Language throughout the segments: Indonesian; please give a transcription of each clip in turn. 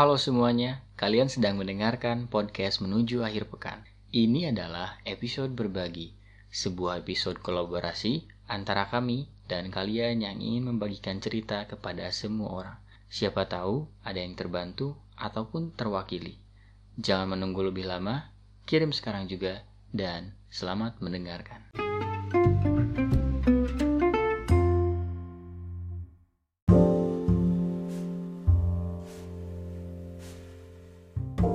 Halo semuanya, kalian sedang mendengarkan podcast menuju akhir pekan. Ini adalah episode berbagi, sebuah episode kolaborasi antara kami dan kalian yang ingin membagikan cerita kepada semua orang. Siapa tahu ada yang terbantu ataupun terwakili. Jangan menunggu lebih lama, kirim sekarang juga, dan selamat mendengarkan.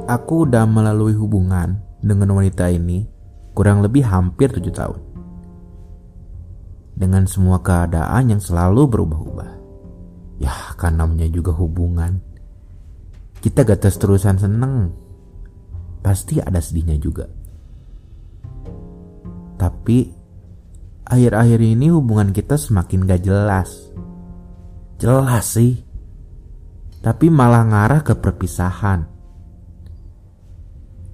Aku udah melalui hubungan dengan wanita ini kurang lebih hampir tujuh tahun. Dengan semua keadaan yang selalu berubah-ubah. Ya kan namanya juga hubungan. Kita gak terus-terusan seneng. Pasti ada sedihnya juga. Tapi akhir-akhir ini hubungan kita semakin gak jelas. Jelas sih. Tapi malah ngarah ke perpisahan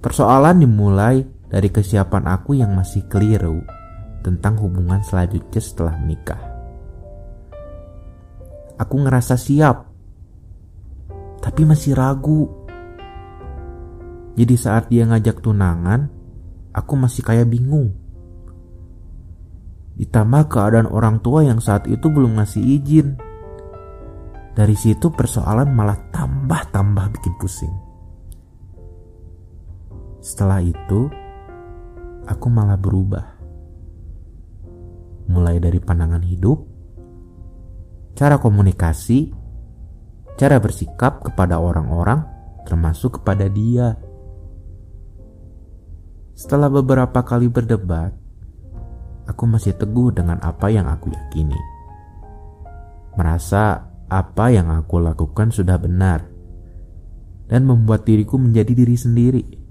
Persoalan dimulai dari kesiapan aku yang masih keliru tentang hubungan selanjutnya setelah menikah. Aku ngerasa siap, tapi masih ragu. Jadi saat dia ngajak tunangan, aku masih kayak bingung. Ditambah keadaan orang tua yang saat itu belum ngasih izin. Dari situ persoalan malah tambah-tambah bikin pusing. Setelah itu, aku malah berubah. Mulai dari pandangan hidup, cara komunikasi, cara bersikap kepada orang-orang, termasuk kepada dia. Setelah beberapa kali berdebat, aku masih teguh dengan apa yang aku yakini. Merasa apa yang aku lakukan sudah benar dan membuat diriku menjadi diri sendiri.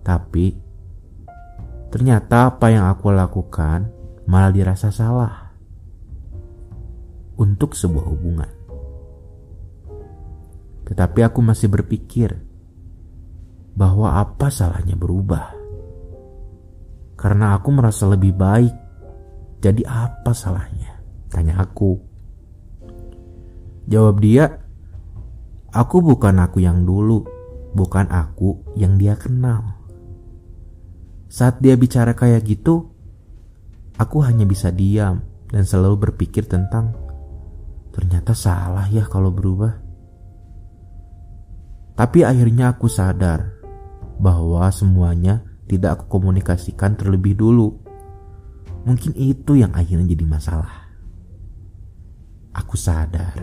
Tapi ternyata apa yang aku lakukan malah dirasa salah untuk sebuah hubungan. Tetapi aku masih berpikir bahwa apa salahnya berubah. Karena aku merasa lebih baik. Jadi apa salahnya? Tanya aku. Jawab dia, aku bukan aku yang dulu, bukan aku yang dia kenal. Saat dia bicara kayak gitu, aku hanya bisa diam dan selalu berpikir tentang ternyata salah ya kalau berubah. Tapi akhirnya aku sadar bahwa semuanya tidak aku komunikasikan terlebih dulu. Mungkin itu yang akhirnya jadi masalah. Aku sadar,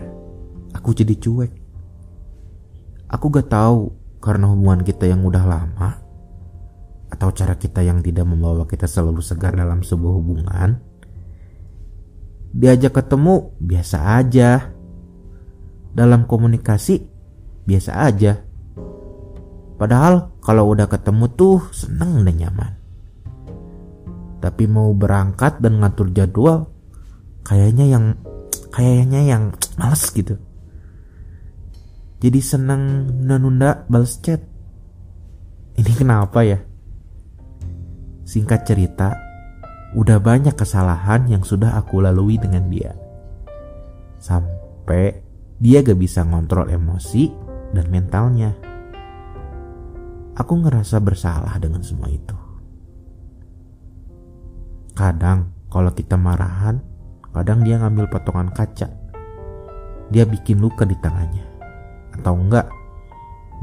aku jadi cuek. Aku gak tahu karena hubungan kita yang udah lama atau cara kita yang tidak membawa kita selalu segar dalam sebuah hubungan. Diajak ketemu biasa aja. Dalam komunikasi biasa aja. Padahal kalau udah ketemu tuh seneng dan nyaman. Tapi mau berangkat dan ngatur jadwal kayaknya yang kayaknya yang males gitu. Jadi seneng nunda-nunda balas chat. Ini kenapa ya? Singkat cerita, udah banyak kesalahan yang sudah aku lalui dengan dia. Sampai dia gak bisa ngontrol emosi dan mentalnya. Aku ngerasa bersalah dengan semua itu. Kadang kalau kita marahan, kadang dia ngambil potongan kaca. Dia bikin luka di tangannya. Atau enggak,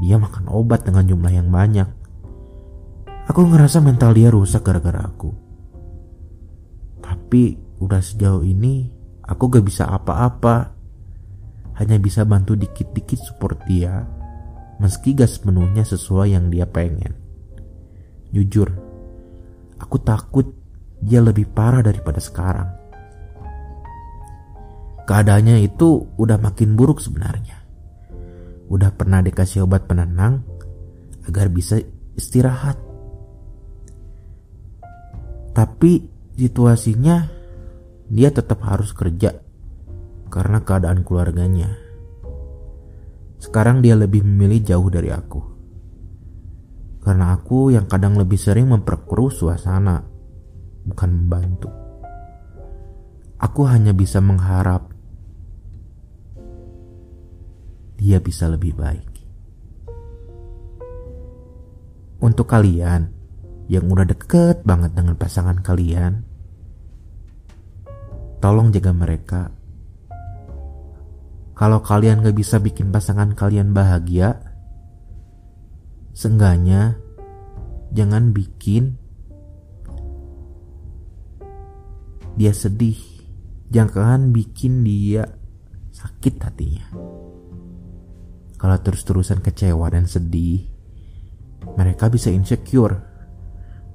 dia makan obat dengan jumlah yang banyak Aku ngerasa mental dia rusak gara-gara aku. Tapi udah sejauh ini aku gak bisa apa-apa. Hanya bisa bantu dikit-dikit support dia meski gak sepenuhnya sesuai yang dia pengen. Jujur, aku takut dia lebih parah daripada sekarang. Keadaannya itu udah makin buruk sebenarnya. Udah pernah dikasih obat penenang agar bisa istirahat. Tapi situasinya dia tetap harus kerja karena keadaan keluarganya. Sekarang dia lebih memilih jauh dari aku. Karena aku yang kadang lebih sering memperkeruh suasana, bukan membantu. Aku hanya bisa mengharap dia bisa lebih baik. Untuk kalian yang udah deket banget dengan pasangan kalian, tolong jaga mereka. Kalau kalian gak bisa bikin pasangan kalian bahagia, seenggaknya jangan bikin dia sedih. Jangan bikin dia sakit hatinya. Kalau terus-terusan kecewa dan sedih, mereka bisa insecure.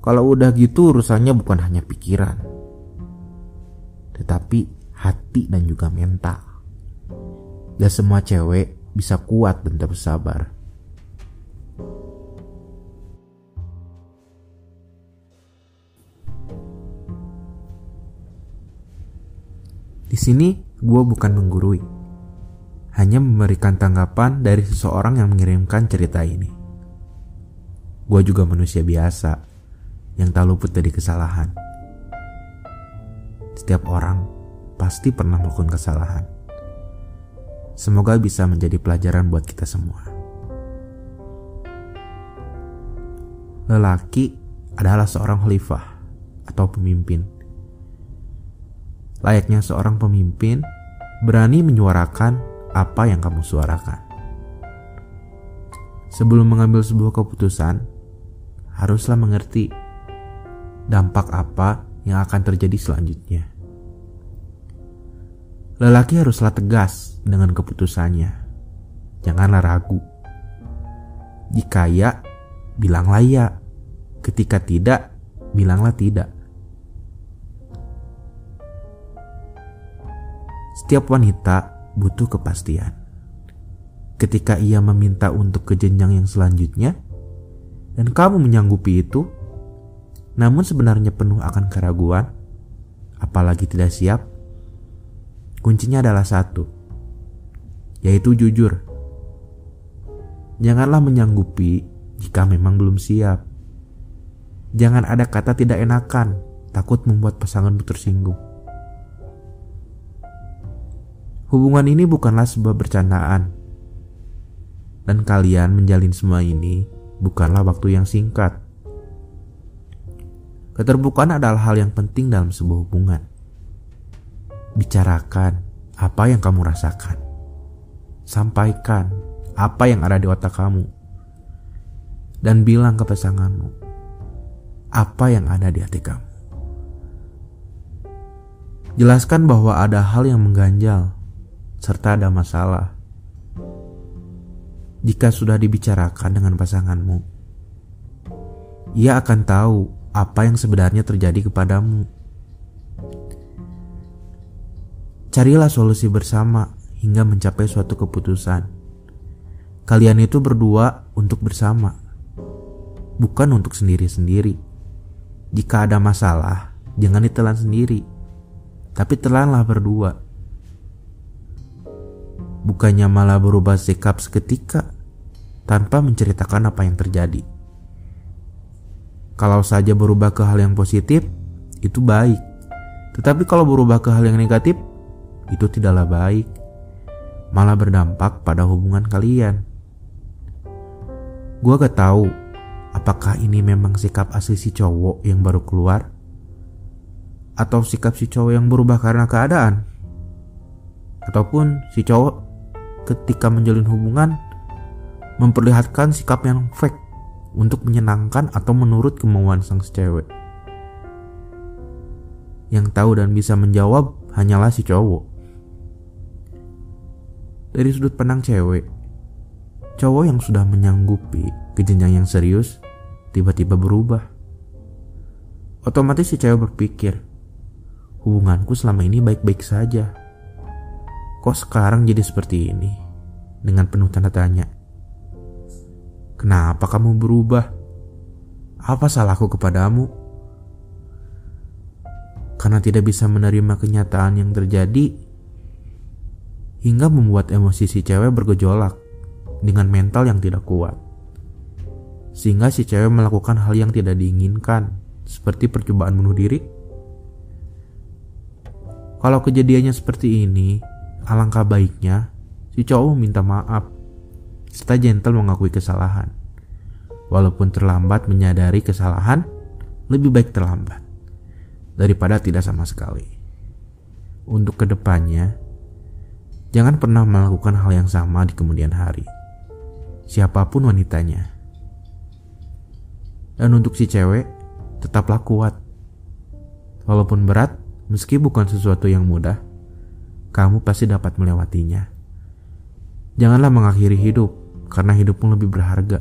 Kalau udah gitu urusannya bukan hanya pikiran, tetapi hati dan juga mental. Gak semua cewek bisa kuat dan terus sabar. Di sini gue bukan menggurui, hanya memberikan tanggapan dari seseorang yang mengirimkan cerita ini. Gue juga manusia biasa yang tak luput dari kesalahan. Setiap orang pasti pernah melakukan kesalahan. Semoga bisa menjadi pelajaran buat kita semua. Lelaki adalah seorang khalifah atau pemimpin Layaknya seorang pemimpin, berani menyuarakan apa yang kamu suarakan. Sebelum mengambil sebuah keputusan, haruslah mengerti dampak apa yang akan terjadi selanjutnya. Lelaki haruslah tegas dengan keputusannya. Janganlah ragu. Jika ya, bilanglah ya. Ketika tidak, bilanglah tidak. Setiap wanita butuh kepastian. Ketika ia meminta untuk ke jenjang yang selanjutnya, dan kamu menyanggupi itu, namun sebenarnya penuh akan keraguan, apalagi tidak siap, kuncinya adalah satu, yaitu jujur. Janganlah menyanggupi jika memang belum siap. Jangan ada kata tidak enakan, takut membuat pasanganmu tersinggung. Hubungan ini bukanlah sebuah bercandaan. Dan kalian menjalin semua ini bukanlah waktu yang singkat. Keterbukaan adalah hal yang penting dalam sebuah hubungan. Bicarakan apa yang kamu rasakan. Sampaikan apa yang ada di otak kamu. Dan bilang ke pasanganmu apa yang ada di hati kamu. Jelaskan bahwa ada hal yang mengganjal serta ada masalah. Jika sudah dibicarakan dengan pasanganmu, ia akan tahu apa yang sebenarnya terjadi kepadamu. Carilah solusi bersama hingga mencapai suatu keputusan. Kalian itu berdua untuk bersama, bukan untuk sendiri-sendiri. Jika ada masalah, jangan ditelan sendiri, tapi telanlah berdua bukannya malah berubah sikap seketika tanpa menceritakan apa yang terjadi. Kalau saja berubah ke hal yang positif, itu baik. Tetapi kalau berubah ke hal yang negatif, itu tidaklah baik. Malah berdampak pada hubungan kalian. Gua gak tahu apakah ini memang sikap asli si cowok yang baru keluar atau sikap si cowok yang berubah karena keadaan ataupun si cowok ketika menjalin hubungan memperlihatkan sikap yang fake untuk menyenangkan atau menurut kemauan sang cewek. Yang tahu dan bisa menjawab hanyalah si cowok. Dari sudut pandang cewek, cowok yang sudah menyanggupi ke yang serius tiba-tiba berubah. Otomatis si cewek berpikir, hubunganku selama ini baik-baik saja Kok sekarang jadi seperti ini? Dengan penuh tanda tanya. Kenapa kamu berubah? Apa salahku kepadamu? Karena tidak bisa menerima kenyataan yang terjadi hingga membuat emosi si cewek bergejolak dengan mental yang tidak kuat. Sehingga si cewek melakukan hal yang tidak diinginkan, seperti percobaan bunuh diri. Kalau kejadiannya seperti ini, Alangkah baiknya si cowok minta maaf serta gentle mengakui kesalahan. Walaupun terlambat menyadari kesalahan, lebih baik terlambat daripada tidak sama sekali. Untuk ke depannya, jangan pernah melakukan hal yang sama di kemudian hari. Siapa pun wanitanya. Dan untuk si cewek, tetaplah kuat. Walaupun berat, meski bukan sesuatu yang mudah, kamu pasti dapat melewatinya. Janganlah mengakhiri hidup karena hidupmu lebih berharga.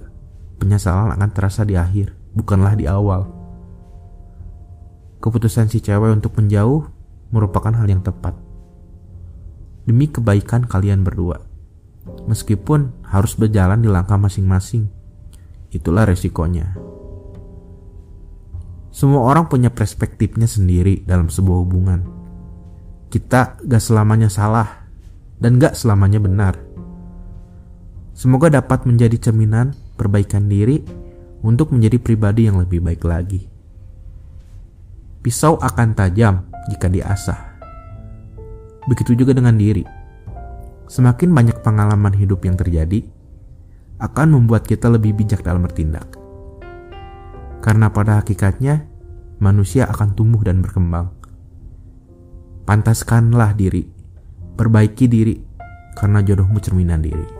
Penyesalan akan terasa di akhir, bukanlah di awal. Keputusan si cewek untuk menjauh merupakan hal yang tepat. Demi kebaikan kalian berdua. Meskipun harus berjalan di langkah masing-masing. Itulah resikonya. Semua orang punya perspektifnya sendiri dalam sebuah hubungan. Kita gak selamanya salah dan gak selamanya benar Semoga dapat menjadi cerminan perbaikan diri untuk menjadi pribadi yang lebih baik lagi. Pisau akan tajam jika diasah. Begitu juga dengan diri. Semakin banyak pengalaman hidup yang terjadi, akan membuat kita lebih bijak dalam bertindak. Karena pada hakikatnya, manusia akan tumbuh dan berkembang. Pantaskanlah diri, perbaiki diri, karena jodohmu cerminan diri.